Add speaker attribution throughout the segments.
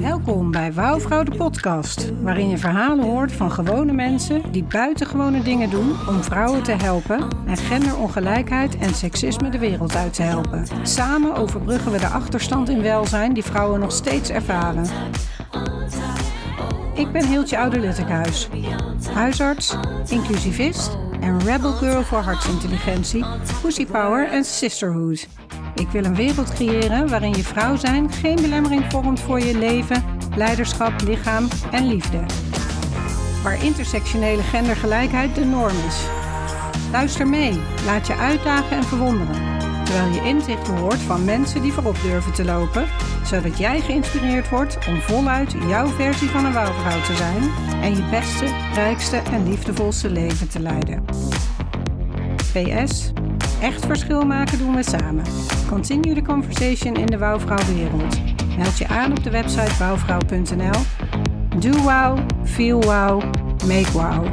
Speaker 1: Welkom bij Wouwvrouw de podcast, waarin je verhalen hoort van gewone mensen die buitengewone dingen doen om vrouwen te helpen en genderongelijkheid en seksisme de wereld uit te helpen. Samen overbruggen we de achterstand in welzijn die vrouwen nog steeds ervaren. Ik ben Hiltje Oude-Luttekhuis, huisarts, inclusivist en rebel girl voor hartsintelligentie, pussy power en sisterhood. Ik wil een wereld creëren waarin je vrouw zijn geen belemmering vormt voor je leven, leiderschap, lichaam en liefde. Waar intersectionele gendergelijkheid de norm is. Luister mee, laat je uitdagen en verwonderen. Terwijl je inzichten hoort van mensen die voorop durven te lopen, zodat jij geïnspireerd wordt om voluit jouw versie van een wouwvrouw te zijn en je beste, rijkste en liefdevolste leven te leiden. PS. Echt verschil maken doen we samen. Continue the conversation in de wouwvrouwwereld. Meld je aan op de website wouwvrouw.nl. Do wow, feel wow, make wow.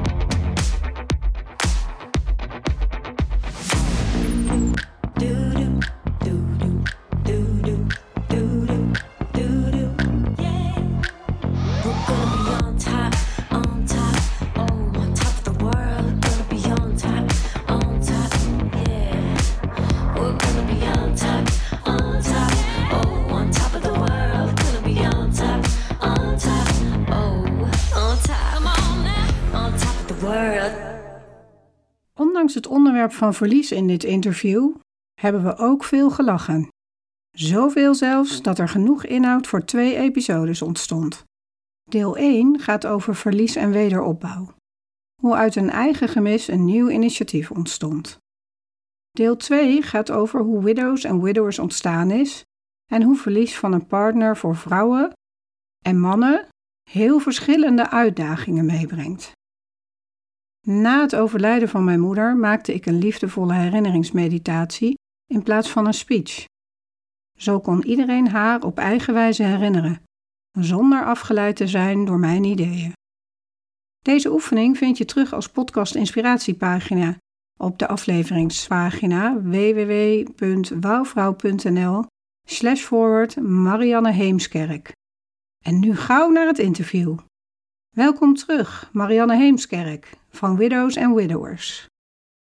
Speaker 1: Van verlies in dit interview hebben we ook veel gelachen. Zoveel zelfs dat er genoeg inhoud voor twee episodes ontstond. Deel 1 gaat over verlies en wederopbouw. Hoe uit een eigen gemis een nieuw initiatief ontstond. Deel 2 gaat over hoe widows en widowers ontstaan is en hoe verlies van een partner voor vrouwen en mannen heel verschillende uitdagingen meebrengt. Na het overlijden van mijn moeder maakte ik een liefdevolle herinneringsmeditatie in plaats van een speech. Zo kon iedereen haar op eigen wijze herinneren, zonder afgeleid te zijn door mijn ideeën. Deze oefening vind je terug als podcast inspiratiepagina op de afleveringspagina www.wouwvrouw.nl slash forward Marianne Heemskerk. En nu gauw naar het interview. Welkom terug, Marianne Heemskerk van Widows and Widowers.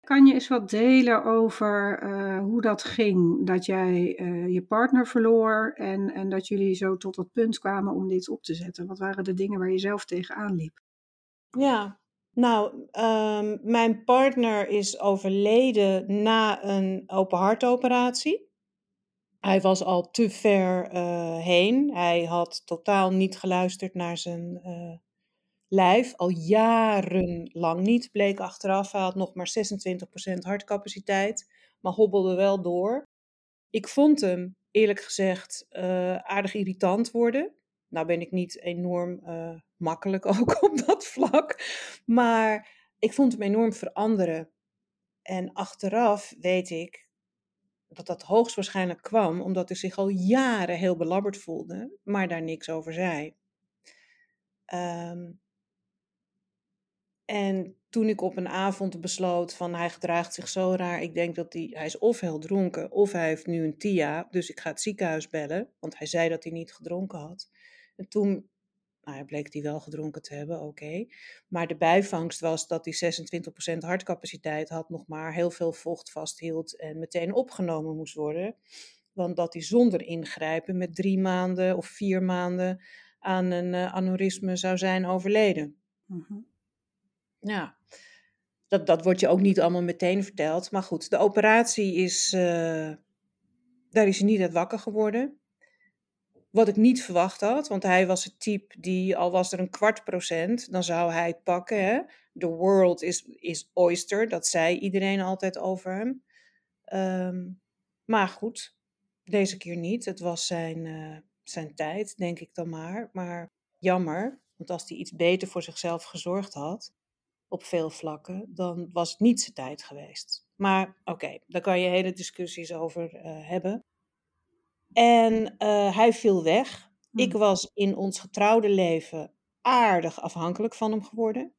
Speaker 1: Kan je eens wat delen over eh, hoe dat ging? Dat jij eh, je partner verloor en, en dat jullie zo tot het punt kwamen om dit op te zetten. Wat waren de dingen waar je zelf tegenaan liep?
Speaker 2: Ja, nou, ehm, mijn partner is overleden na een open hartoperatie. Hij was al te ver eh, heen. Hij had totaal niet geluisterd naar zijn eh, lijf, al jarenlang niet. Bleek achteraf, hij had nog maar 26% hartcapaciteit, maar hobbelde wel door. Ik vond hem, eerlijk gezegd, eh, aardig irritant worden. Nou ben ik niet enorm eh, makkelijk ook op dat vlak. Maar ik vond hem enorm veranderen. En achteraf weet ik dat dat hoogstwaarschijnlijk kwam omdat hij zich al jaren heel belabberd voelde, maar daar niks over zei. Ehm, en toen ik op een avond besloot van hij gedraagt zich zo raar, ik denk dat hij, hij is of heel dronken of hij heeft nu een TIA, dus ik ga het ziekenhuis bellen, want hij zei dat hij niet gedronken had. En toen nou, bleek hij wel gedronken te hebben, oké. Maar de bijvangst was dat hij 26% hartcapaciteit had, nog maar heel veel vocht vasthield en meteen opgenomen moest worden. Want dat hij zonder ingrijpen met drie maanden of vier maanden aan een uh, aneurysme zou zijn overleden.
Speaker 1: Mhm.
Speaker 2: Ja, dat, dat wordt je ook niet allemaal meteen verteld. Maar goed, de operatie is, uh, daar is hij niet uit wakker geworden. Wat ik niet verwacht had, want hij was het type die, al was er een kwart procent, dan zou hij het pakken. Hè? The world is, is oyster, dat zei iedereen altijd over hem. Um, maar goed, deze keer niet. Het was zijn, uh, zijn tijd, denk ik dan maar. Maar jammer, want als hij iets beter voor zichzelf gezorgd had, op veel vlakken, dan was het niet zijn tijd geweest. Maar oké, okay, daar kan je hele discussies over uh, hebben. En uh, hij viel weg. Ik was in ons getrouwde leven aardig afhankelijk van hem geworden.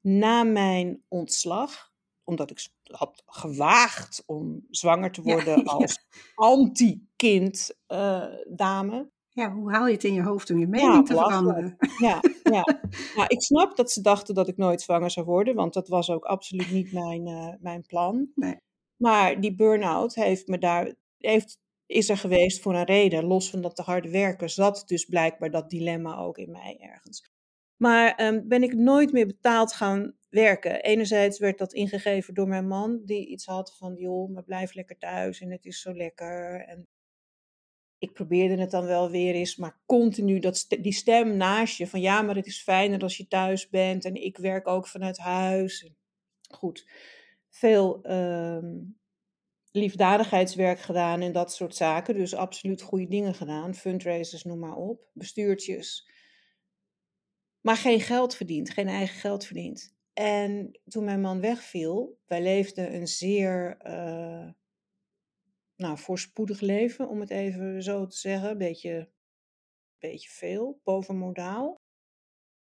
Speaker 2: Na mijn ontslag, omdat ik had gewaagd om zwanger te worden
Speaker 1: ja.
Speaker 2: als anti-kind eh, dame.
Speaker 1: Ja, hoe haal je het in je hoofd om je
Speaker 2: Ja,
Speaker 1: mening te veranderen?
Speaker 2: Ja, ja. Nou, ik snap dat ze dachten dat ik nooit zwanger zou worden, want dat was ook absoluut niet mijn, eh, mijn plan.
Speaker 1: Nee.
Speaker 2: Maar die burn-out heeft me daar, heeft, is er geweest voor een reden. Los van dat te harde werken zat dus blijkbaar dat dilemma ook in mij ergens. Maar ehm, ben ik nooit meer betaald gaan werken. Enerzijds werd dat ingegeven door mijn man, die iets had van, joh, maar blijf lekker thuis en het is zo lekker. En ik probeerde het dan wel weer eens, maar continu dat die stem naast je van, ja, maar het is fijner als je thuis bent en ik werk ook vanuit huis. Goed, veel ehm, liefdadigheidswerk gedaan en dat soort zaken. Dus absoluut goede dingen gedaan. Fundraisers, noem maar op. Bestuurtjes. Maar geen geld verdiend, geen eigen geld verdiend. En toen mijn man wegviel, wij leefden een zeer eh, nou, voorspoedig leven, om het even zo te zeggen. Een beetje, beetje veel, bovenmodaal.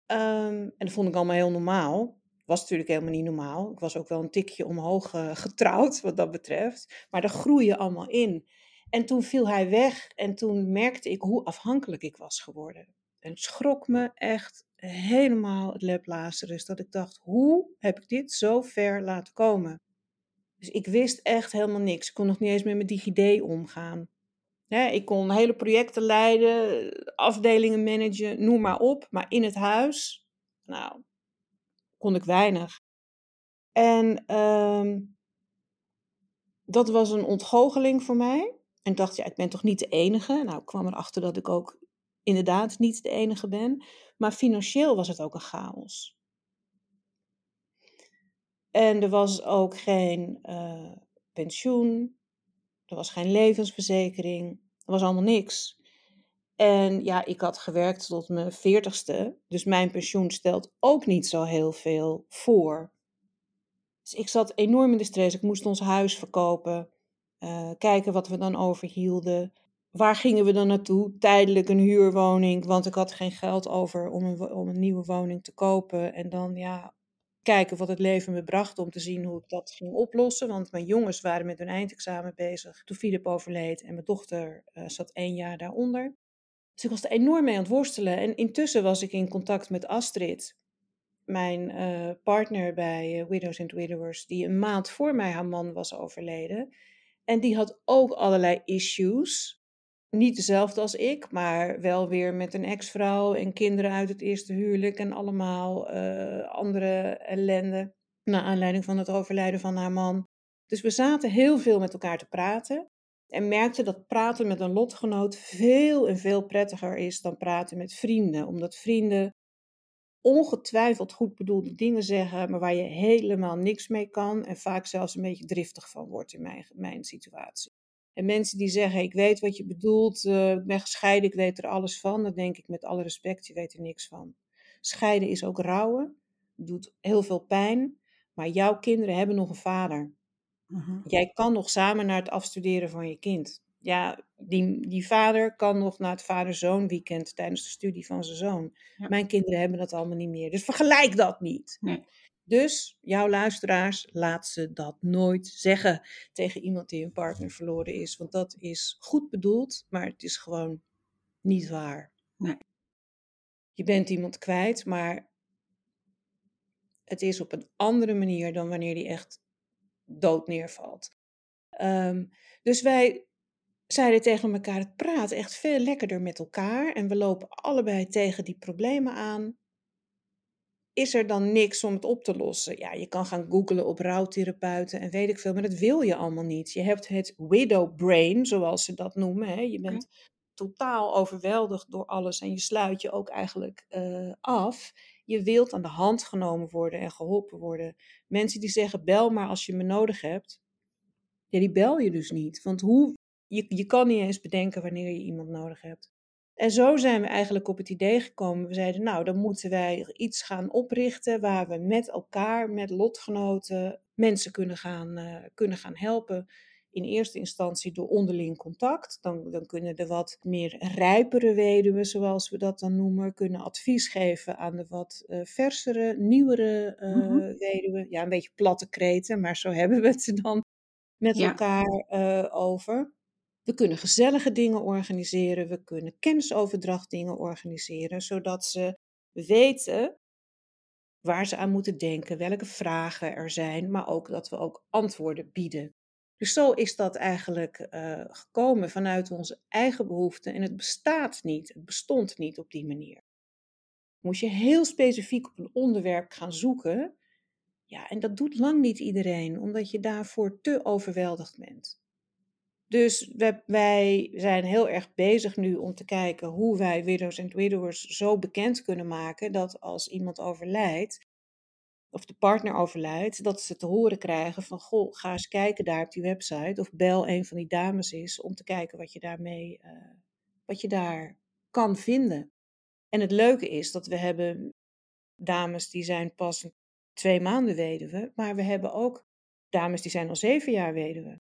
Speaker 2: Ehm, en dat vond ik allemaal heel normaal. Was natuurlijk helemaal niet normaal. Ik was ook wel een tikje omhoog eh, getrouwd, wat dat betreft. Maar daar groei je allemaal in. En toen viel hij weg en toen merkte ik hoe afhankelijk ik was geworden. En het schrok me echt helemaal het leplazerus. Dat ik dacht, hoe heb ik dit zo ver laten komen? Dus ik wist echt helemaal niks. Ik kon nog niet eens met mijn DigiD omgaan. Ik kon hele projecten leiden, afdelingen managen, noem maar op. Maar in het huis, nou, kon ik weinig. En ehm, dat was een ontgoocheling voor mij. En ik dacht, ja, ik ben toch niet de enige. Nou, ik kwam erachter dat ik ook inderdaad niet de enige ben. Maar financieel was het ook een chaos. En er was ook geen eh, pensioen. Er was geen levensverzekering. Er was allemaal niks. En ja, ik had gewerkt tot mijn veertigste. Dus mijn pensioen stelt ook niet zo heel veel voor. Dus ik zat enorm in de stress. Ik moest ons huis verkopen. eh, kijken wat we dan overhielden. Waar gingen we dan naartoe? Tijdelijk een huurwoning, want ik had geen geld over om om een nieuwe woning te kopen. En dan ja, kijken wat het leven me bracht om te zien hoe ik dat ging oplossen. Want mijn jongens waren met hun eindexamen bezig toen Filip overleed en mijn dochter eh, zat één jaar daaronder. Dus ik was er enorm mee aan het worstelen. En intussen was ik in contact met Astrid, mijn eh, partner bij eh, Widows and Widowers, die een maand voor mij haar man was overleden. En die had ook allerlei issues. Niet dezelfde als ik, maar wel weer met een ex-vrouw en kinderen uit het eerste huwelijk en allemaal eh, andere ellende. Naar aanleiding van het overlijden van haar man. Dus we zaten heel veel met elkaar te praten. En merkten dat praten met een lotgenoot veel en veel prettiger is dan praten met vrienden. Omdat vrienden ongetwijfeld goed bedoelde dingen zeggen, maar waar je helemaal niks mee kan en vaak zelfs een beetje driftig van wordt in mijn, mijn situatie. En mensen die zeggen, ik weet wat je bedoelt, eh, ik ben gescheiden, ik weet er alles van, dan denk ik met alle respect, je weet er niks van. Scheiden is ook rouwen, doet heel veel pijn, maar jouw kinderen hebben nog een vader.
Speaker 1: Mhm.
Speaker 2: Jij kan nog samen naar het afstuderen van je kind. Ja, die, die vader kan nog naar het vader-zoon weekend tijdens de studie van zijn zoon.
Speaker 1: Ja.
Speaker 2: Mijn kinderen hebben dat allemaal niet meer. Dus vergelijk dat niet.
Speaker 1: Nee.
Speaker 2: Dus jouw luisteraars, laat ze dat nooit zeggen tegen iemand die een partner verloren is. Want dat is goed bedoeld, maar het is gewoon niet waar.
Speaker 1: Nee.
Speaker 2: Je bent iemand kwijt, maar het is op een andere manier dan wanneer die echt dood neervalt. Ehm, dus wij zeiden tegen elkaar, het praat echt veel lekkerder met elkaar. En we lopen allebei tegen die problemen aan. Is er dan niks om het op te lossen? Ja, je kan gaan googlen op rouwtherapeuten en weet ik veel, maar dat wil je allemaal niet. Je hebt het widow brain, zoals ze dat noemen. Hè? Je bent totaal overweldigd door alles en je sluit je ook eigenlijk eh, af. Je wilt aan de hand genomen worden en geholpen worden. Mensen die zeggen, bel maar als je me nodig hebt. Ja, die bel je dus niet. Want hoe, je, je kan niet eens bedenken wanneer je iemand nodig hebt. En zo zijn we eigenlijk op het idee gekomen. We zeiden, nou, dan moeten wij iets gaan oprichten waar we met elkaar, met lotgenoten, mensen kunnen gaan, eh, kunnen gaan helpen in eerste instantie door onderling contact. Dan, dan kunnen de wat meer rijpere weduwen, zoals we dat dan noemen, kunnen advies geven aan de wat uh, versere, nieuwere uh, weduwen. Ja, een beetje platte kreten, maar zo hebben we het er dan met
Speaker 1: Ja.
Speaker 2: elkaar over. We kunnen gezellige dingen organiseren, we kunnen kennisoverdracht dingen organiseren, zodat ze weten waar ze aan moeten denken, welke vragen er zijn, maar ook dat we ook antwoorden bieden. Dus zo is dat eigenlijk uh, gekomen vanuit onze eigen behoeften en het bestaat niet, het bestond niet op die manier. Moest je heel specifiek op een onderwerp gaan zoeken, ja, en dat doet lang niet iedereen, omdat je daarvoor te overweldigd bent. Dus we, wij zijn heel erg bezig nu om te kijken hoe wij widows en widowers zo bekend kunnen maken dat als iemand overlijdt, of de partner overlijdt, dat ze te horen krijgen van, goh, ga eens kijken daar op die website, of bel een van die dames eens om te kijken wat je daarmee, uh, wat je daar kan vinden. En het leuke is dat we hebben dames die zijn pas twee maanden weduwe, maar we hebben ook dames die zijn al zeven jaar weduwe.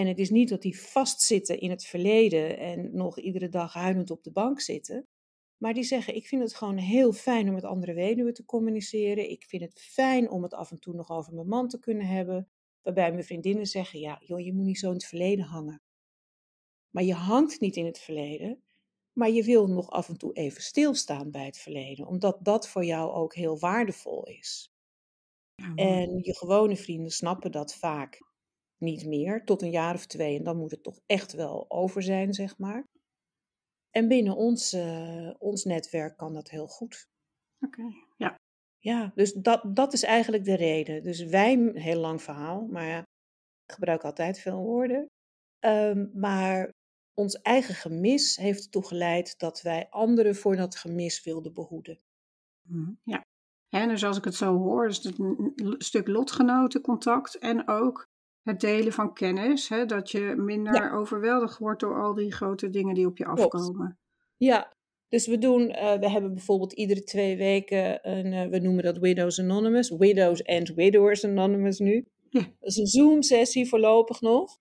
Speaker 2: En het is niet dat die vastzitten in het verleden en nog iedere dag huilend op de bank zitten. Maar die zeggen, ik vind het gewoon heel fijn om met andere weduwen te communiceren. Ik vind het fijn om het af en toe nog over mijn man te kunnen hebben. Waarbij mijn vriendinnen zeggen, ja, joh, je moet niet zo in het verleden hangen. Maar je hangt niet in het verleden, maar je wil nog af en toe even stilstaan bij het verleden. Omdat dat voor jou ook heel waardevol is.
Speaker 1: Ja,
Speaker 2: en je gewone vrienden snappen dat vaak niet meer, tot een jaar of twee. En dan moet het toch echt wel over zijn, zeg maar. En binnen ons, uh, ons netwerk kan dat heel goed.
Speaker 1: Oké, okay, ja.
Speaker 2: Ja, dus dat, dat is eigenlijk de reden. Dus wij, heel lang verhaal, maar ja, ik gebruik altijd veel woorden. Um, maar ons eigen gemis heeft ertoe geleid dat wij anderen voor dat gemis wilden behoeden.
Speaker 1: Mhm, Ja. En dus als ik het zo hoor, is het een stuk lotgenotencontact en ook het delen van kennis, hè, dat je minder ja. overweldigd wordt door al die grote dingen die op je afkomen.
Speaker 2: Ja, dus we doen, uh, we hebben bijvoorbeeld iedere twee weken, een, uh, we noemen dat Widows Anonymous, Widows and Widowers Anonymous nu.
Speaker 1: Ja.
Speaker 2: Dat is een Zoom-sessie voorlopig nog,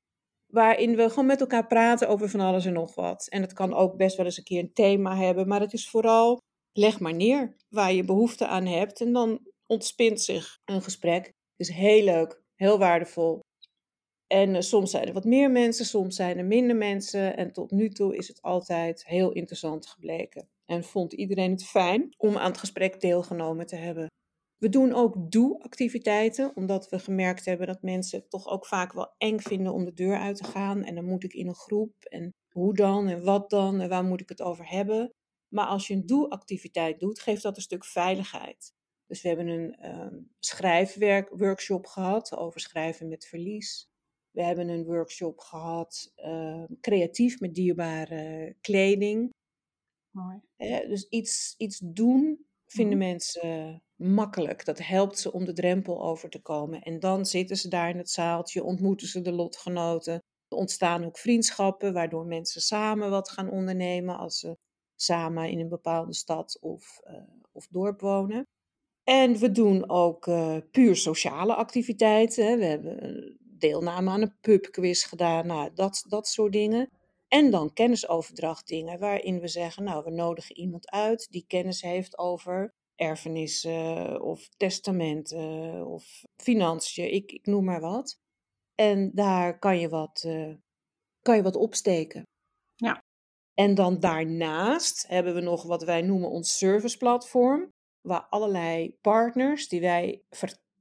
Speaker 2: waarin we gewoon met elkaar praten over van alles en nog wat. En het kan ook best wel eens een keer een thema hebben, maar het is vooral, leg maar neer waar je behoefte aan hebt en dan ontspint zich een gesprek. Het is heel leuk, heel waardevol. En uh, soms zijn er wat meer mensen, soms zijn er minder mensen. En tot nu toe is het altijd heel interessant gebleken. En vond iedereen het fijn om aan het gesprek deelgenomen te hebben. We doen ook doe-activiteiten, omdat we gemerkt hebben dat mensen het toch ook vaak wel eng vinden om de deur uit te gaan. En dan moet ik in een groep en hoe dan en wat dan en waar moet ik het over hebben. Maar als je een doe-activiteit doet, geeft dat een stuk veiligheid. Dus we hebben een um, schrijfwerk-workshop gehad over schrijven met verlies. We hebben een workshop gehad, uh, creatief met dierbare kleding.
Speaker 1: Mooi.
Speaker 2: Eh, dus iets, iets doen vinden
Speaker 1: Mhm.
Speaker 2: mensen makkelijk. Dat helpt ze om de drempel over te komen. En dan zitten ze daar in het zaaltje, ontmoeten ze de lotgenoten. Er ontstaan ook vriendschappen, waardoor mensen samen wat gaan ondernemen als ze samen in een bepaalde stad of, uh, of dorp wonen. En we doen ook uh, puur sociale activiteiten. We hebben deelname aan een pubquiz gedaan, nou, dat, dat soort dingen. En dan kennisoverdracht dingen, waarin we zeggen, nou, we nodigen iemand uit die kennis heeft over erfenissen of testamenten of financiën, ik, ik noem maar wat. En daar kan je wat, uh, kan je wat opsteken.
Speaker 1: Ja.
Speaker 2: En dan daarnaast hebben we nog wat wij noemen ons serviceplatform, waar allerlei partners die wij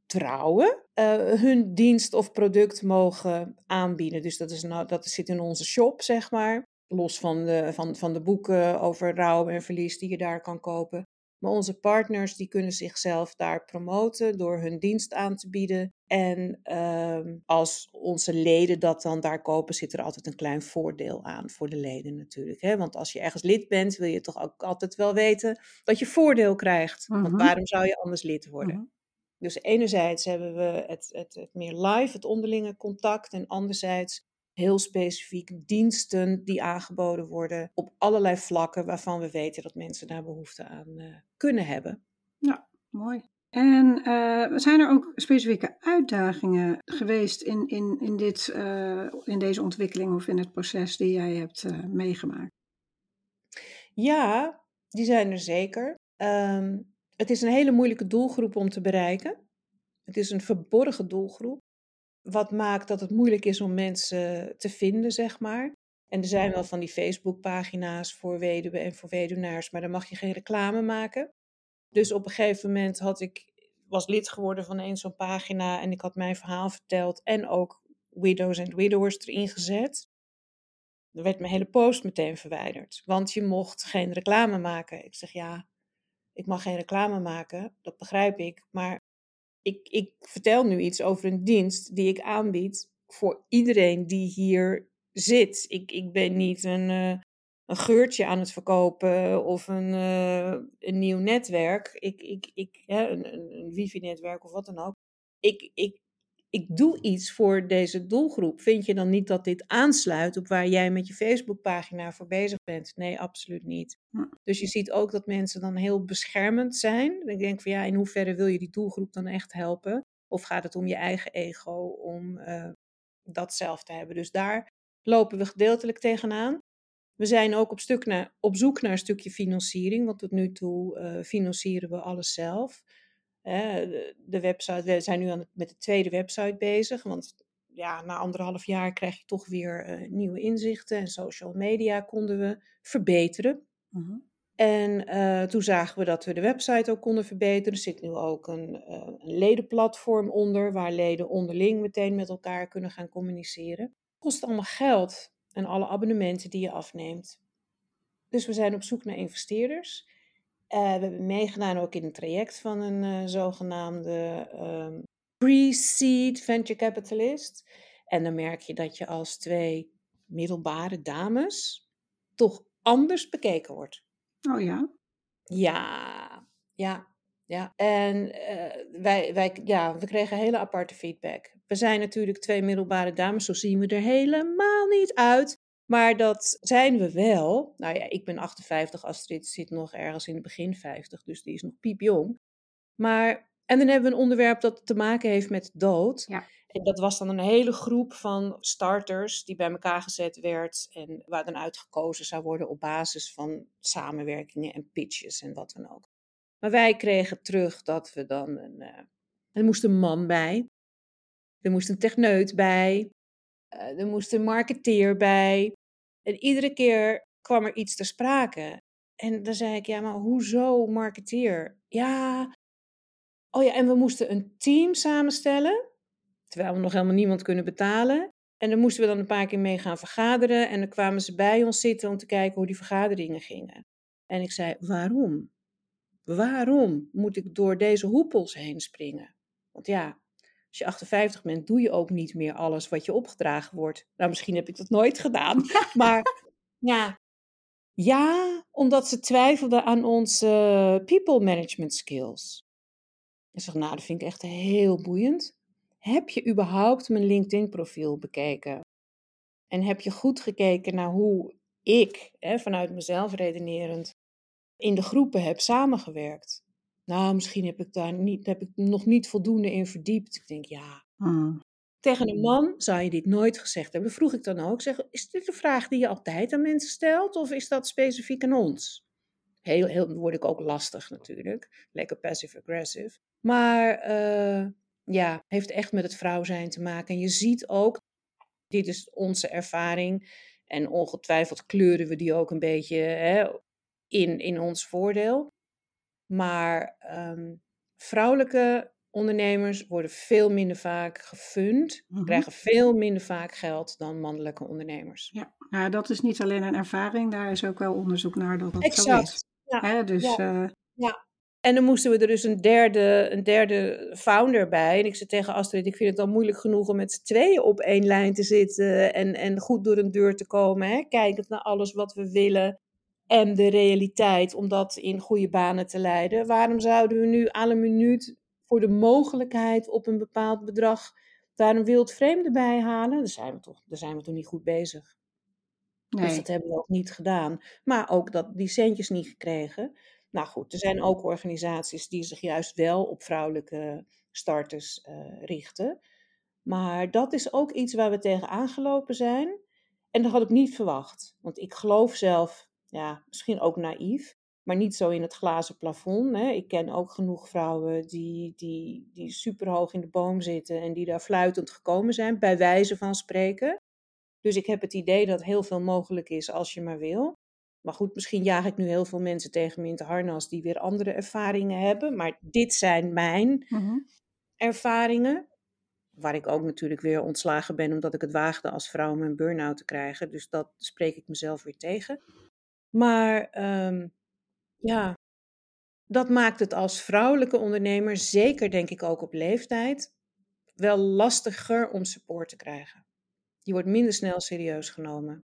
Speaker 2: vertrouwen, uh, hun dienst of product mogen aanbieden. Dus dat, is nou, dat zit in onze shop, zeg maar. Los van de, van, van de boeken over rouw en verlies die je daar kan kopen. Maar onze partners die kunnen zichzelf daar promoten door hun dienst aan te bieden. En uh, als onze leden dat dan daar kopen, zit er altijd een klein voordeel aan voor de leden natuurlijk. Hè? Want als je ergens lid bent, wil je toch ook altijd wel weten dat je voordeel krijgt.
Speaker 1: Mhm.
Speaker 2: Want waarom zou je anders lid worden?
Speaker 1: Mhm.
Speaker 2: Dus enerzijds hebben we het, het, het meer live, het onderlinge contact. En anderzijds heel specifiek diensten die aangeboden worden op allerlei vlakken waarvan we weten dat mensen daar behoefte aan uh, kunnen hebben.
Speaker 1: Ja, mooi. En eh, zijn er ook specifieke uitdagingen geweest in, in, in, dit, eh, in deze ontwikkeling of in het proces die jij hebt eh, meegemaakt?
Speaker 2: Ja, die zijn er zeker. Ehm, het is een hele moeilijke doelgroep om te bereiken. Het is een verborgen doelgroep. Wat maakt dat het moeilijk is om mensen te vinden, zeg maar. En er zijn wel van die Facebookpagina's voor weduwen en voor weduwnaars, maar daar mag je geen reclame maken. Dus op een gegeven moment had ik, was lid geworden van een zo'n pagina en ik had mijn verhaal verteld en ook widows en widowers erin gezet. Er werd mijn hele post meteen verwijderd, want je mocht geen reclame maken. Ik zeg ja, ik mag geen reclame maken, dat begrijp ik, maar ik, ik vertel nu iets over een dienst die ik aanbied voor iedereen die hier zit. Ik, ik ben niet een, een geurtje aan het verkopen of een, uh, een nieuw netwerk. Ik, ik, ik, een, een wifi-netwerk of wat dan ook. Ik, ik, ik doe iets voor deze doelgroep. Vind je dan niet dat dit aansluit op waar jij met je Facebookpagina voor bezig bent? Nee, absoluut niet.
Speaker 1: Ja.
Speaker 2: Dus je ziet ook dat mensen dan heel beschermend zijn. Ik denk van ja, in hoeverre wil je die doelgroep dan echt helpen? Of gaat het om je eigen ego, om uh, dat zelf te hebben? Dus daar lopen we gedeeltelijk tegenaan. We zijn ook op, stuk naar, op zoek naar een stukje financiering, want tot nu toe uh, financieren we alles zelf. De, website, we zijn nu aan het, met de tweede website bezig, want ja, na anderhalf jaar krijg je toch weer uh, nieuwe inzichten en social media konden we verbeteren.
Speaker 1: Mhm.
Speaker 2: En toen zagen we dat we de website ook konden verbeteren. Er zit nu ook een, eh, een ledenplatform onder, waar leden onderling meteen met elkaar kunnen gaan communiceren kost allemaal geld en alle abonnementen die je afneemt. Dus we zijn op zoek naar investeerders. Uh, we hebben meegedaan ook in een traject van een uh, zogenaamde um, pre-seed venture capitalist. En dan merk je dat je als twee middelbare dames toch anders bekeken wordt.
Speaker 1: Oh ja?
Speaker 2: Ja, ja, ja. En uh, wij, wij, ja, we kregen hele aparte feedback. We zijn natuurlijk twee middelbare dames, zo zien we er helemaal niet uit. Maar dat zijn we wel. Nou ja, ik ben 58, Astrid zit nog ergens in het begin 50, dus die is nog piepjong. Maar, en dan hebben we een onderwerp dat te maken heeft met dood.
Speaker 1: Ja.
Speaker 2: En dat was dan een hele groep van starters die bij elkaar gezet werd en waar dan uitgekozen zou worden op basis van samenwerkingen en pitches en wat dan ook. Maar wij kregen terug dat we dan een, uh, er moest een man bij, er moest een techneut bij, uh, er moest een marketeer bij. En iedere keer kwam er iets ter sprake. En dan zei ik, ja, maar hoezo marketeer? Ja, oh ja, en we moesten een team samenstellen, terwijl we nog helemaal niemand kunnen betalen. En dan moesten we dan een paar keer mee gaan vergaderen. En dan kwamen ze bij ons zitten om te kijken hoe die vergaderingen gingen. En ik zei, waarom? Waarom moet ik door deze hoepels heen springen? Want ja, als je 58 bent, doe je ook niet meer alles wat je opgedragen wordt. Nou, misschien heb ik dat nooit gedaan. Maar ja, ja omdat ze twijfelden aan onze people management skills. Ik zeg, nou, dat vind ik echt heel boeiend. Heb je überhaupt mijn LinkedIn-profiel bekeken? En heb je goed gekeken naar hoe ik, hè, vanuit mezelf redenerend, in de groepen heb samengewerkt. Nou, misschien heb ik daar niet, heb ik nog niet voldoende in verdiept. Ik denk, ja.
Speaker 1: Hmm.
Speaker 2: Tegen een man zou je dit nooit gezegd hebben. Vroeg ik dan ook, zeg, is dit een vraag die je altijd aan mensen stelt? Of is dat specifiek aan ons? Heel, heel word ik ook lastig natuurlijk. Lekker passive-aggressive. Maar uh, ja, heeft echt met het vrouw zijn te maken. En je ziet ook, dit is onze ervaring. En ongetwijfeld kleuren we die ook een beetje hè, in, in ons voordeel. Maar um, vrouwelijke ondernemers worden veel minder vaak gefund,
Speaker 1: Mhm.
Speaker 2: krijgen veel minder vaak geld dan mannelijke ondernemers.
Speaker 1: Ja, nou, dat is niet alleen een ervaring, daar is ook wel onderzoek naar dat dat zo is.
Speaker 2: Exact. Ja,
Speaker 1: Hè, dus
Speaker 2: ja.
Speaker 1: eh,
Speaker 2: Ja. En dan moesten we er dus een derde, een derde founder bij. En ik zei tegen Astrid, ik vind het al moeilijk genoeg om met z'n tweeën op één lijn te zitten en, en goed door een deur te komen. Hè? Kijkend naar alles wat we willen en de realiteit, om dat in goede banen te leiden. Waarom zouden we nu alle minuut voor de mogelijkheid op een bepaald bedrag daar een wild vreemde bij halen? Daar zijn we toch, daar zijn we toch niet goed bezig. Dus
Speaker 1: nee.
Speaker 2: dat hebben we ook niet gedaan. Maar ook dat, die centjes niet gekregen. Nou goed, er zijn ook organisaties die zich juist wel op vrouwelijke starters eh, richten. Maar dat is ook iets waar we tegen aangelopen zijn. En dat had ik niet verwacht. Want ik geloof zelf, ja, misschien ook naïef, maar niet zo in het glazen plafond. Hè. Ik ken ook genoeg vrouwen die, die, die super hoog in de boom zitten en die daar fluitend gekomen zijn, bij wijze van spreken. Dus ik heb het idee dat heel veel mogelijk is als je maar wil. Maar goed, misschien jaag ik nu heel veel mensen tegen me in het harnas die weer andere ervaringen hebben. Maar dit zijn mijn
Speaker 1: Mhm.
Speaker 2: ervaringen. Waar ik ook natuurlijk weer ontslagen ben omdat ik het waagde als vrouw om een burn-out te krijgen. Dus dat spreek ik mezelf weer tegen. Maar ehm, ja, dat maakt het als vrouwelijke ondernemer, zeker denk ik ook op leeftijd, wel lastiger om support te krijgen. Je wordt minder snel serieus genomen.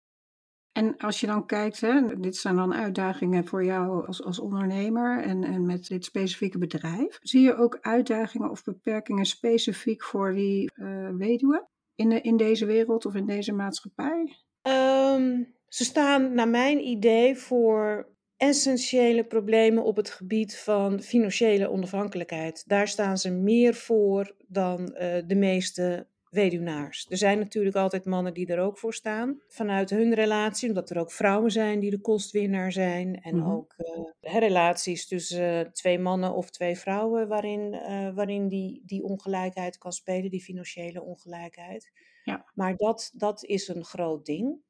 Speaker 1: En als je dan kijkt, hè, dit zijn dan uitdagingen voor jou als, als ondernemer en, en met dit specifieke bedrijf. Zie je ook uitdagingen of beperkingen specifiek voor die eh weduwen in, de, in deze wereld of in deze maatschappij?
Speaker 2: Ehm, ze staan naar mijn idee voor essentiële problemen op het gebied van financiële onafhankelijkheid. Daar staan ze meer voor dan eh, de meeste weduwnaars. Er zijn natuurlijk altijd mannen die er ook voor staan vanuit hun relatie, omdat er ook vrouwen zijn die de kostwinnaar zijn. En
Speaker 1: Mhm.
Speaker 2: ook eh, relaties tussen eh, twee mannen of twee vrouwen waarin, waarin die, die ongelijkheid kan spelen, die financiële ongelijkheid.
Speaker 1: Ja.
Speaker 2: Maar dat, dat is een groot ding.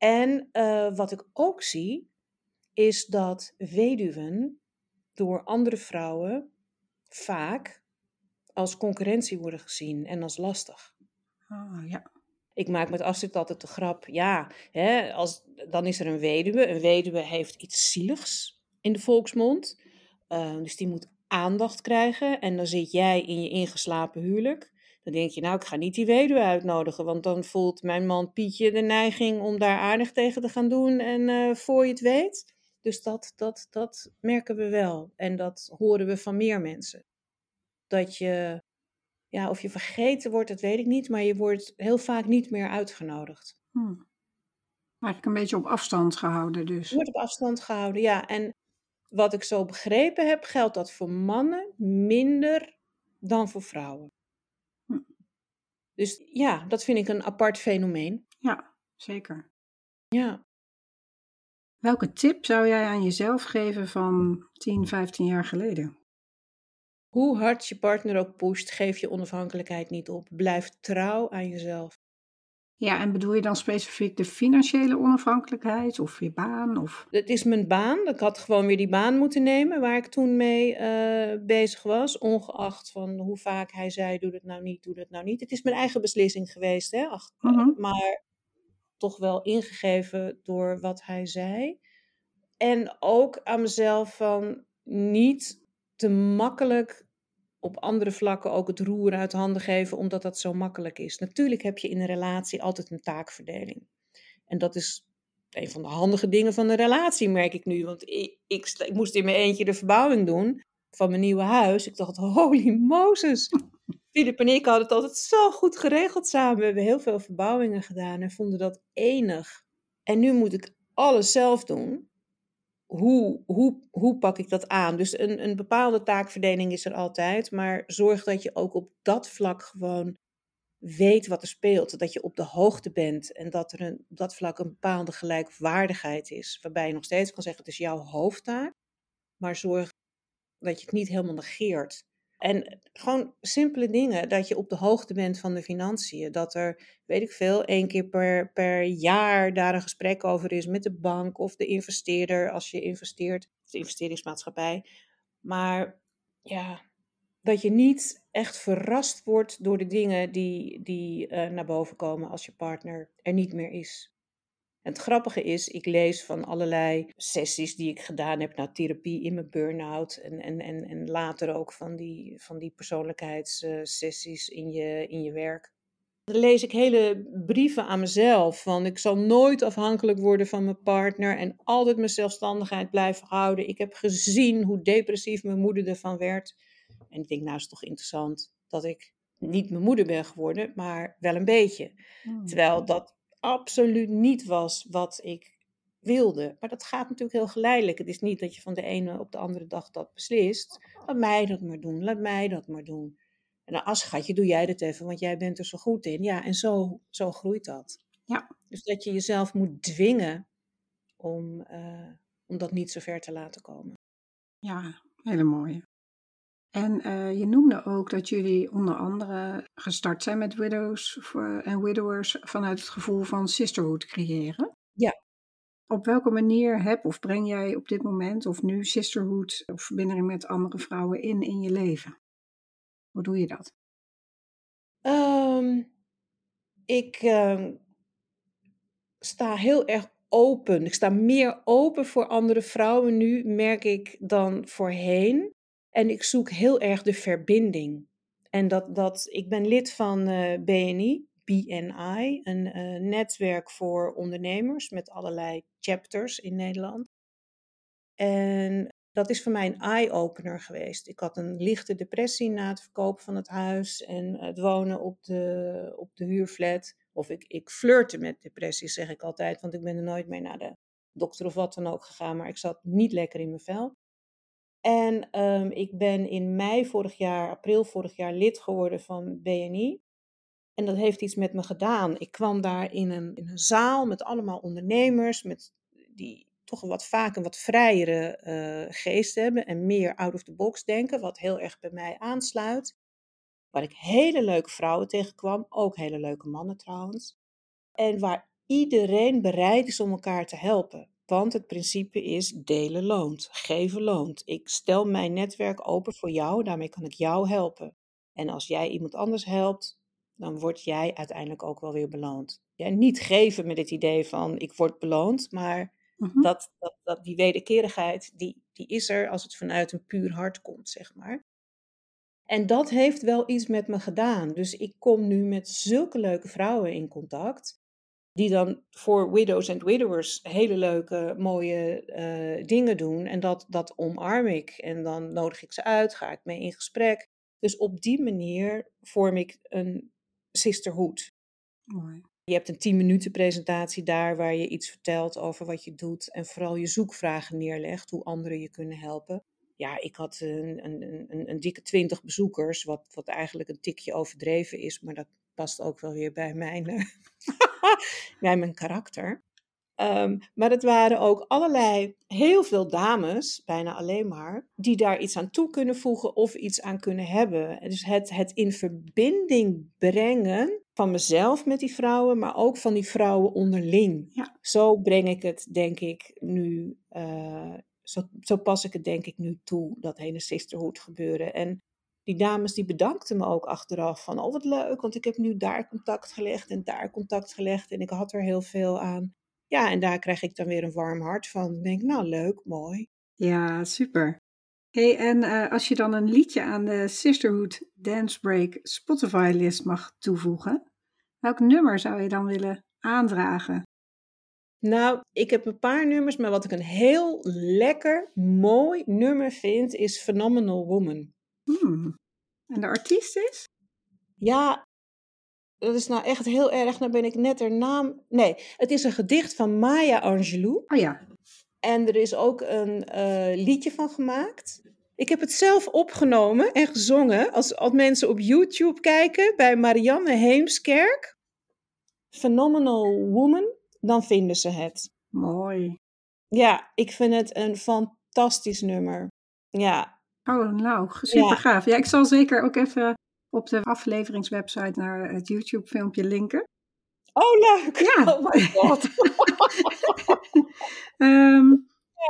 Speaker 2: En eh, wat ik ook zie, is dat weduwen door andere vrouwen vaak als concurrentie worden gezien en als lastig.
Speaker 1: Ah, ja.
Speaker 2: Ik maak met Astrid altijd de grap, ja, hè, als, dan is er een weduwe. Een weduwe heeft iets zieligs in de volksmond. Eh, dus die moet aandacht krijgen. En dan zit jij in je ingeslapen huwelijk. Dan denk je, nou, ik ga niet die weduwe uitnodigen. Want dan voelt mijn man Pietje de neiging om daar aardig tegen te gaan doen. En eh, voor je het weet. Dus dat, dat, dat merken we wel. En dat horen we van meer mensen. Dat je ja, of je vergeten wordt, dat weet ik niet, maar je wordt heel vaak niet meer uitgenodigd.
Speaker 1: Hm. Eigenlijk een beetje op afstand gehouden dus.
Speaker 2: Je wordt op afstand gehouden, ja. En wat ik zo begrepen heb, geldt dat voor mannen minder dan voor vrouwen. Dus ja, dat vind ik een apart fenomeen.
Speaker 1: Ja, zeker.
Speaker 2: Ja.
Speaker 1: Welke tip zou jij aan jezelf geven van 10, 15 jaar geleden?
Speaker 2: Hoe hard je partner ook pusht, geef je onafhankelijkheid niet op. Blijf trouw aan jezelf.
Speaker 1: Ja, en bedoel je dan specifiek de financiële onafhankelijkheid of je baan? Of...
Speaker 2: Het is mijn baan. Ik had gewoon weer die baan moeten nemen waar ik toen mee eh, bezig was. Ongeacht van hoe vaak hij zei, doe het nou niet, doe het nou niet. Het is mijn eigen beslissing geweest, hè. Ach, eh,
Speaker 1: Mhm.
Speaker 2: maar toch wel ingegeven door wat hij zei. En ook aan mezelf van niet te makkelijk op andere vlakken ook het roer uit handen geven, omdat dat zo makkelijk is. Natuurlijk heb je in een relatie altijd een taakverdeling. En dat is een van de handige dingen van een relatie, merk ik nu. Want ik, ik, moest in mijn eentje de verbouwing doen van mijn nieuwe huis. Ik dacht, holy Moses. Filip en ik hadden het altijd zo goed geregeld samen. We hebben heel veel verbouwingen gedaan en vonden dat enig. En nu moet ik alles zelf doen. Hoe, hoe, hoe pak ik dat aan? Dus een, een bepaalde taakverdeling is er altijd. Maar zorg dat je ook op dat vlak gewoon weet wat er speelt. Dat je op de hoogte bent. En dat er een, op dat vlak een bepaalde gelijkwaardigheid is. Waarbij je nog steeds kan zeggen, het is jouw hoofdtaak. Maar zorg dat je het niet helemaal negeert. En gewoon simpele dingen, dat je op de hoogte bent van de financiën. Dat er, weet ik veel, één keer per, per jaar daar een gesprek over is met de bank of de investeerder als je investeert, de investeringsmaatschappij. Maar ja, dat je niet echt verrast wordt door de dingen die, die eh, naar boven komen als je partner er niet meer is. En het grappige is, ik lees van allerlei sessies die ik gedaan heb, nou therapie in mijn burn-out en, en, en, en later ook van die, van die persoonlijkheidssessies in je, in je werk. Dan lees ik hele brieven aan mezelf van ik zal nooit afhankelijk worden van mijn partner en altijd mijn zelfstandigheid blijven houden. Ik heb gezien hoe depressief mijn moeder ervan werd. En ik denk, nou is het toch interessant dat ik niet mijn moeder ben geworden, maar wel een beetje.
Speaker 1: Hmm.
Speaker 2: Terwijl dat absoluut niet was wat ik wilde. Maar dat gaat natuurlijk heel geleidelijk. Het is niet dat je van de ene op de andere dag dat beslist. Laat mij dat maar doen, laat mij dat maar doen. En dan, als schatje, doe jij dat even, want jij bent er zo goed in. Ja, en zo, zo groeit dat.
Speaker 1: Ja.
Speaker 2: Dus dat je jezelf moet dwingen om, eh, om dat niet zo ver te laten komen.
Speaker 1: Ja, hele mooie. En eh, je noemde ook dat jullie onder andere gestart zijn met widows en widowers vanuit het gevoel van sisterhood creëren.
Speaker 2: Ja.
Speaker 1: Op welke manier heb of breng jij op dit moment of nu sisterhood of verbinding met andere vrouwen in in je leven? Hoe doe je dat?
Speaker 2: Ehm, ik ehm, sta heel erg open. Ik sta meer open voor andere vrouwen nu, merk ik, dan voorheen. En ik zoek heel erg de verbinding. En dat, dat ik ben lid van eh, BNI, BNI, een eh, netwerk voor ondernemers met allerlei chapters in Nederland. En dat is voor mij een eye-opener geweest. Ik had een lichte depressie na het verkopen van het huis en het wonen op de, op de huurflat. Of ik, ik flirte met depressies, zeg ik altijd, want ik ben er nooit mee naar de dokter of wat dan ook gegaan, maar ik zat niet lekker in mijn vel. En ehm, ik ben in mei vorig jaar, april vorig jaar, lid geworden van BNI. En dat heeft iets met me gedaan. Ik kwam daar in een, in een zaal met allemaal ondernemers, met die toch wat vaak een wat vrijere eh, geest hebben en meer out of the box denken, wat heel erg bij mij aansluit. Waar ik hele leuke vrouwen tegenkwam, ook hele leuke mannen trouwens. En waar iedereen bereid is om elkaar te helpen. Want het principe is delen loont, geven loont. Ik stel mijn netwerk open voor jou, daarmee kan ik jou helpen. En als jij iemand anders helpt, dan word jij uiteindelijk ook wel weer beloond. Ja, niet geven met het idee van ik word beloond, maar
Speaker 1: Mhm.
Speaker 2: dat, dat, dat, die wederkerigheid, die, die is er als het vanuit een puur hart komt, zeg maar. En dat heeft wel iets met me gedaan. Dus ik kom nu met zulke leuke vrouwen in contact. Die dan voor widows en widowers hele leuke, mooie eh, dingen doen. En dat, dat omarm ik. En dan nodig ik ze uit, ga ik mee in gesprek. Dus op die manier vorm ik een sisterhood.
Speaker 1: Mooi.
Speaker 2: Je hebt een 10 minuten presentatie daar waar je iets vertelt over wat je doet en vooral je zoekvragen neerlegt, hoe anderen je kunnen helpen. Ja, ik had een, een, een, een dikke 20 bezoekers, wat, wat eigenlijk een tikje overdreven is, maar dat past ook wel weer bij mijn, eh, bij mijn karakter. Ehm, maar het waren ook allerlei, heel veel dames, bijna alleen maar, die daar iets aan toe kunnen voegen of iets aan kunnen hebben. En Dus het, het in verbinding brengen van mezelf met die vrouwen, maar ook van die vrouwen onderling.
Speaker 1: Ja.
Speaker 2: Zo breng ik het, denk ik, nu, eh, zo, zo pas ik het, denk ik, nu toe, dat hele sisterhood gebeuren. En die dames die bedankten me ook achteraf van, oh wat leuk, want ik heb nu daar contact gelegd en daar contact gelegd en ik had er heel veel aan. Ja, en daar krijg ik dan weer een warm hart van. Ik denk, nou leuk, mooi.
Speaker 1: Ja, super. Hey, en eh, als je dan een liedje aan de Sisterhood Dance Break Spotify-list mag toevoegen, welk nummer zou je dan willen aandragen?
Speaker 2: Nou, ik heb een paar nummers, maar wat ik een heel lekker, mooi nummer vind, is Phenomenal Woman.
Speaker 1: Hmm. En de artiest is?
Speaker 2: Ja, dat is nou echt heel erg. Nou ben ik net haar naam. Nee, het is een gedicht van Maya Angelou.
Speaker 1: Oh ja.
Speaker 2: En er is ook een eh, liedje van gemaakt. Ik heb het zelf opgenomen en gezongen. Als, als mensen op YouTube kijken bij Marianne Heemskerk, Phenomenal Woman, dan vinden ze het.
Speaker 1: Mooi.
Speaker 2: Ja, ik vind het een fantastisch nummer. Ja,
Speaker 1: Oh, nou, super gaaf. Ja, ik zal zeker ook even op de afleveringswebsite naar het YouTube-filmpje linken.
Speaker 2: oh leuk.
Speaker 1: Ja.
Speaker 2: Oh my god.
Speaker 1: Ehm,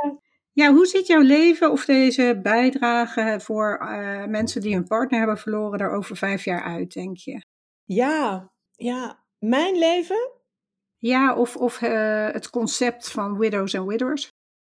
Speaker 2: Ja.
Speaker 1: ja, hoe ziet jouw leven of deze bijdrage voor eh, mensen die hun partner hebben verloren er over vijf jaar uit, denk je?
Speaker 2: Ja, ja. Mijn leven
Speaker 1: Ja, of, of eh, het concept van widows en widowers?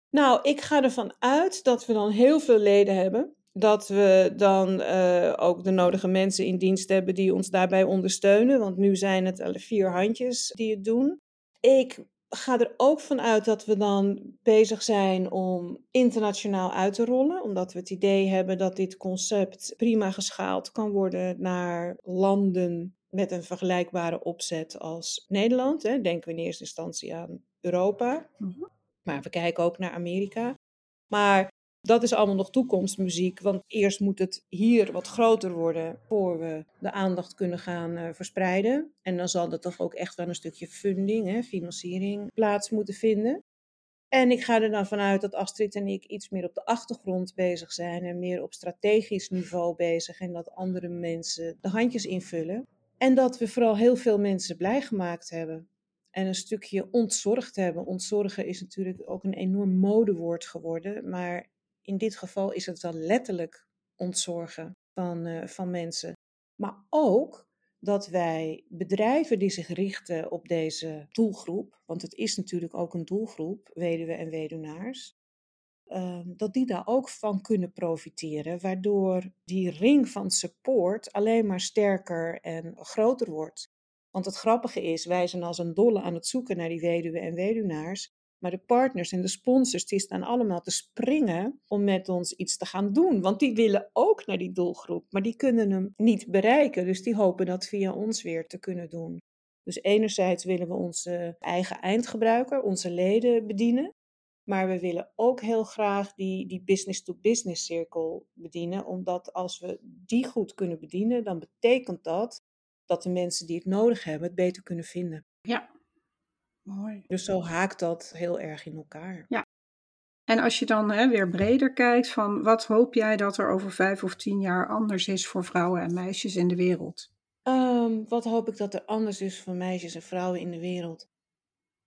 Speaker 2: Nou, ik ga ervan uit dat we dan heel veel leden hebben. Dat we dan eh, ook de nodige mensen in dienst hebben die ons daarbij ondersteunen. Want nu zijn het alle vier handjes die het doen. Ik ga er ook van uit dat we dan bezig zijn om internationaal uit te rollen. Omdat we het idee hebben dat dit concept prima geschaald kan worden naar landen met een vergelijkbare opzet als Nederland. Hè. Denken we in eerste instantie aan Europa.
Speaker 1: Mhm.
Speaker 2: Maar we kijken ook naar Amerika. Maar dat is allemaal nog toekomstmuziek, want eerst moet het hier wat groter worden voor we de aandacht kunnen gaan eh, verspreiden. En dan zal er toch ook echt wel een stukje funding, hè, financiering, plaats moeten vinden. En ik ga er dan vanuit dat Astrid en ik iets meer op de achtergrond bezig zijn en meer op strategisch niveau bezig en dat andere mensen de handjes invullen. En dat we vooral heel veel mensen blij gemaakt hebben en een stukje ontzorgd hebben. Ontzorgen is natuurlijk ook een enorm modewoord geworden, maar in dit geval is het wel letterlijk ontzorgen van, eh, van mensen. Maar ook dat wij bedrijven die zich richten op deze doelgroep, want het is natuurlijk ook een doelgroep, weduwen en weduwnaars, ehm, dat die daar ook van kunnen profiteren, waardoor die ring van support alleen maar sterker en groter wordt. Want het grappige is, wij zijn als een dolle aan het zoeken naar die weduwen en weduwnaars. Maar de partners en de sponsors, die staan allemaal te springen om met ons iets te gaan doen. Want die willen ook naar die doelgroep, maar die kunnen hem niet bereiken. Dus die hopen dat via ons weer te kunnen doen. Dus enerzijds willen we onze eigen eindgebruiker, onze leden bedienen. Maar we willen ook heel graag die, die business-to-business cirkel bedienen. Omdat als we die goed kunnen bedienen, dan betekent dat dat de mensen die het nodig hebben het beter kunnen vinden.
Speaker 1: Ja, mooi.
Speaker 2: Dus zo haakt dat heel erg in elkaar.
Speaker 1: En als je dan hè, weer breder kijkt van wat hoop jij dat er over vijf of tien jaar anders is voor vrouwen en meisjes in de wereld?
Speaker 2: Ehm, wat hoop ik dat er anders is voor meisjes en vrouwen in de wereld?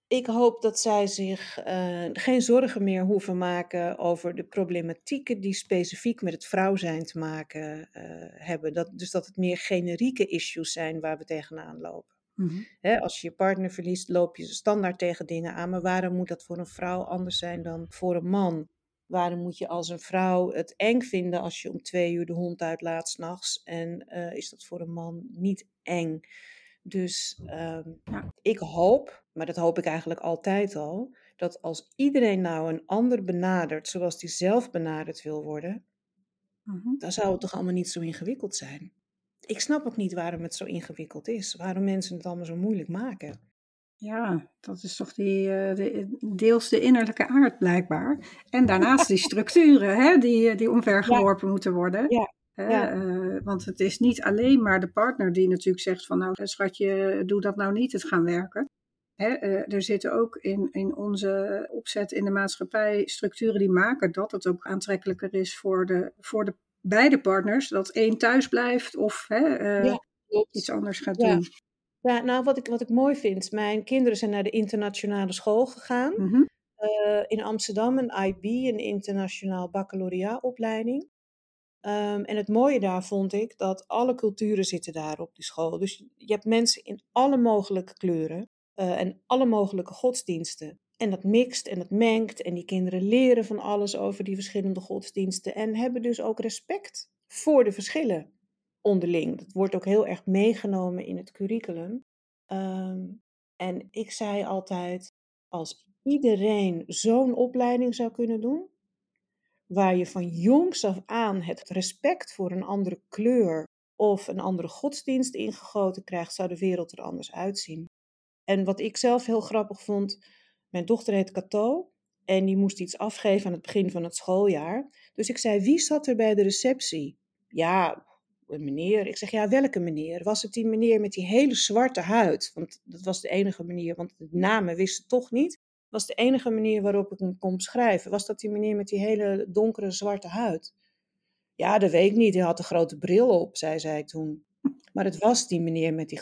Speaker 2: Ik hoop dat zij zich eh, geen zorgen meer hoeven maken over de problematieken die specifiek met het vrouw zijn te maken eh, hebben. Dat, dus dat het meer generieke issues zijn waar we tegenaan lopen.
Speaker 1: Mhm.
Speaker 2: Als je je partner verliest, loop je standaard tegen dingen aan. Maar waarom moet dat voor een vrouw anders zijn dan voor een man? Waarom moet je als een vrouw het eng vinden als je om twee uur de hond uitlaat s'nachts? En eh, is dat voor een man niet eng? Dus ehm,
Speaker 1: Ja.
Speaker 2: ik hoop, maar dat hoop ik eigenlijk altijd al, dat als iedereen nou een ander benadert zoals die zelf benaderd wil worden,
Speaker 1: Mhm.
Speaker 2: dan zou het toch allemaal niet zo ingewikkeld zijn. Ik snap ook niet waarom het zo ingewikkeld is, waarom mensen het allemaal zo moeilijk maken.
Speaker 1: Ja, dat is toch die, eh, de, deels de innerlijke aard blijkbaar. En daarnaast die structuren hè, die, die omvergeworpen moeten worden.
Speaker 2: Ja,
Speaker 1: Hè,
Speaker 2: ja.
Speaker 1: eh, want het is niet alleen maar de partner die natuurlijk zegt van nou schatje, doe dat nou niet, het gaan werken. Hè, eh, er zitten ook in, in onze opzet in de maatschappij structuren die maken dat het ook aantrekkelijker is voor, de, voor de beide partners. Dat één thuis blijft of hè, eh,
Speaker 2: Ja,
Speaker 1: iets anders gaat
Speaker 2: Ja.
Speaker 1: doen.
Speaker 2: Ja, nou, wat ik, wat ik mooi vind, mijn kinderen zijn naar de internationale school gegaan.
Speaker 1: Mhm.
Speaker 2: eh, in Amsterdam, een IB, een internationaal baccalaureaatopleiding. Ehm, en het mooie daar vond ik dat alle culturen zitten daar op die school. Dus je hebt mensen in alle mogelijke kleuren eh, en alle mogelijke godsdiensten. En dat mixt en dat mengt en die kinderen leren van alles over die verschillende godsdiensten en hebben dus ook respect voor de verschillen onderling. Dat wordt ook heel erg meegenomen in het curriculum. Ehm, en ik zei altijd, als iedereen zo'n opleiding zou kunnen doen, waar je van jongs af aan het respect voor een andere kleur of een andere godsdienst ingegoten krijgt, zou de wereld er anders uitzien. En wat ik zelf heel grappig vond, mijn dochter heet Cato en die moest iets afgeven aan het begin van het schooljaar. Dus ik zei, wie zat er bij de receptie? Ja, een meneer. Ik zeg, ja, welke meneer? Was het die meneer met die hele zwarte huid? Want dat was de enige manier, want de namen wisten toch niet. was de enige manier waarop ik hem kon beschrijven. Was dat die meneer met die hele donkere zwarte huid? Ja, dat weet ik niet. Hij had een grote bril op, zei zij toen. Maar het was die meneer met die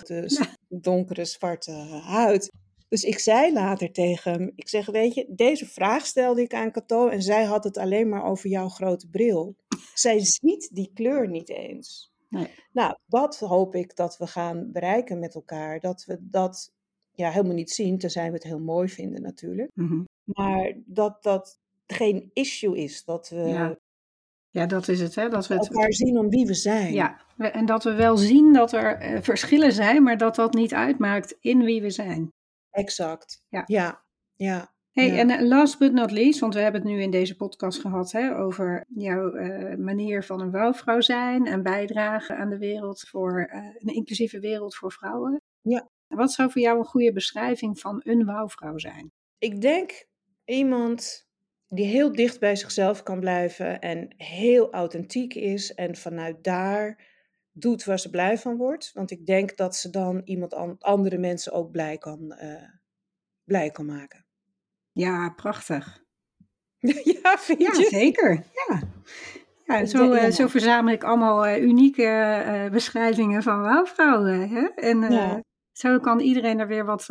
Speaker 2: donkere zwarte huid. Dus ik zei later tegen hem, ik zeg, weet je, deze vraag stelde ik aan Cato en zij had het alleen maar over jouw grote bril. Zij ziet die kleur niet eens.
Speaker 1: Nee.
Speaker 2: Nou, dat hoop ik dat we gaan bereiken met elkaar. Dat we dat ja, helemaal niet zien, tenzij we het heel mooi vinden natuurlijk.
Speaker 1: Mhm.
Speaker 2: Maar dat dat geen issue is. Dat we
Speaker 1: Ja, Ja, dat is het, hè? Dat we het,
Speaker 2: elkaar zien om wie we zijn.
Speaker 1: ja, en dat we wel zien dat er eh, verschillen zijn, maar dat dat niet uitmaakt in wie we zijn.
Speaker 2: Exact.
Speaker 1: Ja.
Speaker 2: Ja, ja.
Speaker 1: Hey, en eh, last but not least, want we hebben het nu in deze podcast gehad hè, over jouw eh, manier van een wouwvrouw zijn en bijdragen aan de wereld voor eh, een inclusieve wereld voor vrouwen.
Speaker 2: Ja.
Speaker 1: Wat zou voor jou een goede beschrijving van een wouwvrouw zijn?
Speaker 2: Ik denk iemand die heel dicht bij zichzelf kan blijven en heel authentiek is en vanuit daar doet waar ze blij van wordt. Want ik denk dat ze dan iemand an- andere mensen ook blij kan, eh, blij kan maken.
Speaker 1: Ja, prachtig.
Speaker 2: ja, vind
Speaker 1: Ja,
Speaker 2: je?
Speaker 1: zeker. Ja. Ja, zo, eh,
Speaker 2: ja.
Speaker 1: zo verzamel ik allemaal eh, unieke beschrijvingen van wouwvrouwen. Hè? En
Speaker 2: Ja.
Speaker 1: zo kan iedereen er weer wat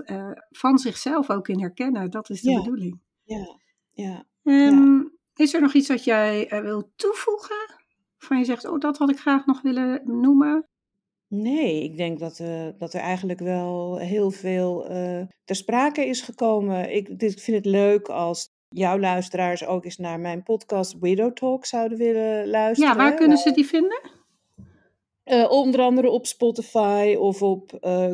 Speaker 1: van zichzelf ook in herkennen. Dat is de
Speaker 2: Ja.
Speaker 1: bedoeling.
Speaker 2: Ja, ja.
Speaker 1: Ehm, Is er nog iets dat jij eh, wil toevoegen? Van je zegt, oh, dat had ik graag nog willen noemen.
Speaker 2: Nee, ik denk dat, eh, dat er eigenlijk wel heel veel eh, ter sprake is gekomen. Ik, dit- ik vind het leuk als jouw luisteraars ook eens naar mijn podcast Widow Talk zouden willen luisteren.
Speaker 1: Ja, waar kunnen ze die vinden?
Speaker 2: Eh, onder andere op Spotify of op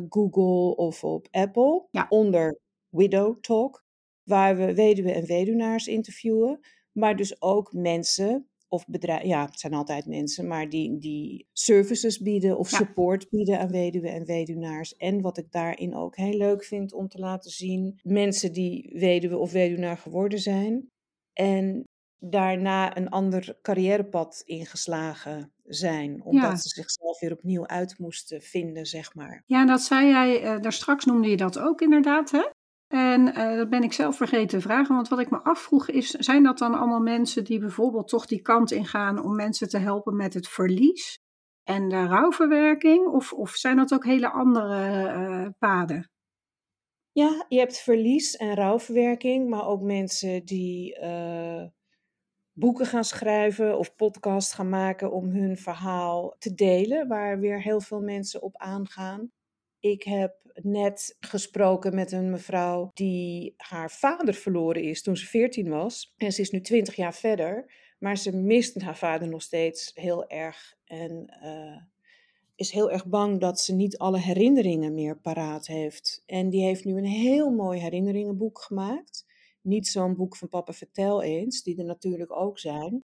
Speaker 2: Google of op Apple.
Speaker 1: Ja.
Speaker 2: Onder Widow Talk. Waar we weduwen en weduwnaars interviewen. Maar dus ook mensen of bedrijven. Ja, het zijn altijd mensen. Maar die, die services bieden of
Speaker 1: Ja.
Speaker 2: support bieden aan weduwen en weduwnaars. En wat ik daarin ook heel leuk vind om te laten zien. Mensen die weduwe of weduwnaar geworden zijn. En daarna een ander carrièrepad ingeslagen zijn. Omdat
Speaker 1: Ja.
Speaker 2: ze zichzelf weer opnieuw uit moesten vinden, zeg maar.
Speaker 1: Ja, dat zei jij, eh, daar straks noemde je dat ook inderdaad, hè? En eh, dat ben ik zelf vergeten te vragen, want wat ik me afvroeg is, zijn dat dan allemaal mensen die bijvoorbeeld toch die kant ingaan om mensen te helpen met het verlies en de rouwverwerking? Of, of zijn dat ook hele andere eh, paden?
Speaker 2: Ja, je hebt verlies en rouwverwerking, maar ook mensen die eh, boeken gaan schrijven of podcast gaan maken om hun verhaal te delen, waar weer heel veel mensen op aangaan. Ik heb net gesproken met een mevrouw die haar vader verloren is toen ze 14 was. En ze is nu 20 jaar verder, maar ze mist haar vader nog steeds heel erg. En eh, is heel erg bang dat ze niet alle herinneringen meer paraat heeft. En die heeft nu een heel mooi herinneringenboek gemaakt. Niet zo'n boek van Papa Vertel eens, die er natuurlijk ook zijn.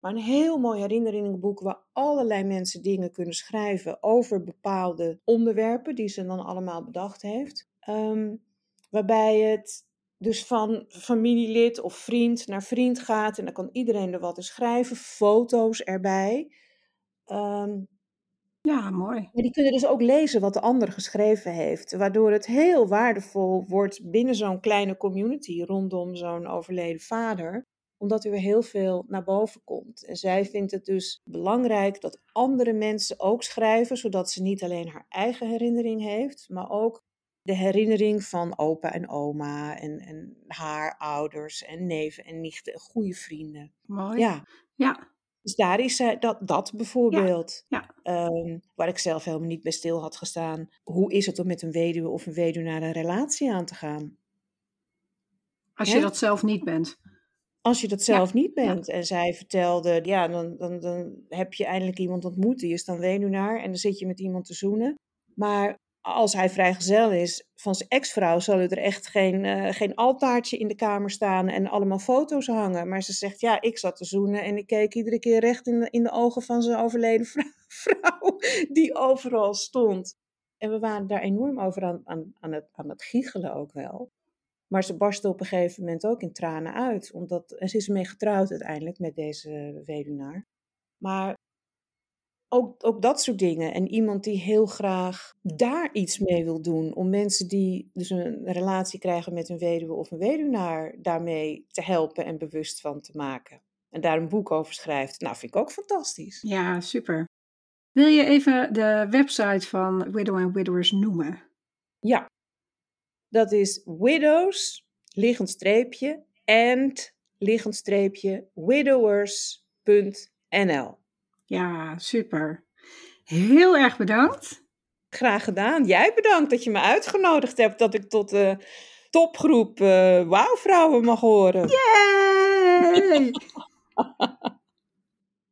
Speaker 2: Maar een heel mooi herinneringenboek waar allerlei mensen dingen kunnen schrijven over bepaalde onderwerpen die ze dan allemaal bedacht heeft. Ehm, waarbij het dus van familielid of vriend naar vriend gaat en dan kan iedereen er wat in schrijven, foto's erbij. Ehm,
Speaker 1: Ja, mooi.
Speaker 2: maar die kunnen dus ook lezen wat de ander geschreven heeft, waardoor het heel waardevol wordt binnen zo'n kleine community rondom zo'n overleden vader, omdat er weer heel veel naar boven komt. En zij vindt het dus belangrijk dat andere mensen ook schrijven, zodat ze niet alleen haar eigen herinnering heeft, maar ook de herinnering van opa en oma en, en haar ouders en neven en nichten en goede vrienden.
Speaker 1: Mooi.
Speaker 2: Ja,
Speaker 1: Ja,
Speaker 2: dus daar is zij, dat, dat bijvoorbeeld,
Speaker 1: ja.
Speaker 2: ehm, waar ik zelf helemaal niet bij stil had gestaan. Hoe is het om met een weduwe of een weduwnaar een relatie aan te gaan?
Speaker 1: als je dat zelf niet bent.
Speaker 2: Als je dat zelf niet
Speaker 1: ja.
Speaker 2: bent. En zij vertelde, ja, dan, dan, dan heb je eindelijk iemand ontmoet, die is dan weduwnaar. En dan zit je met iemand te zoenen. Maar als hij vrijgezel is van zijn ex-vrouw, zal er echt geen, eh, geen altaartje in de kamer staan en allemaal foto's hangen. Maar ze zegt, ja, ik zat te zoenen en ik keek iedere keer recht in de, in de ogen van zijn overleden vrou- vrouw, die overal stond. En we waren daar enorm over aan, aan, aan, het, aan het giechelen ook wel. Maar ze barstte op een gegeven moment ook in tranen uit. Omdat, en ze is ermee getrouwd uiteindelijk met deze weduwnaar. Maar ook, ook dat soort dingen. En iemand die heel graag daar iets mee wil doen. Om mensen die dus een relatie krijgen met een weduwe of een weduwnaar daarmee te helpen en bewust van te maken. En daar een boek over schrijft. Nou, vind ik ook fantastisch.
Speaker 1: Ja, super. Wil je even de website van Widow and Widowers noemen?
Speaker 2: Ja, dat is widows, liggend streepje, and, liggend streepje, widowers.nl.
Speaker 1: Ja, super. Heel erg bedankt.
Speaker 2: Graag gedaan. Jij bedankt dat je me uitgenodigd hebt dat ik tot de topgroep eh wauwvrouwen mag horen.
Speaker 1: Yay!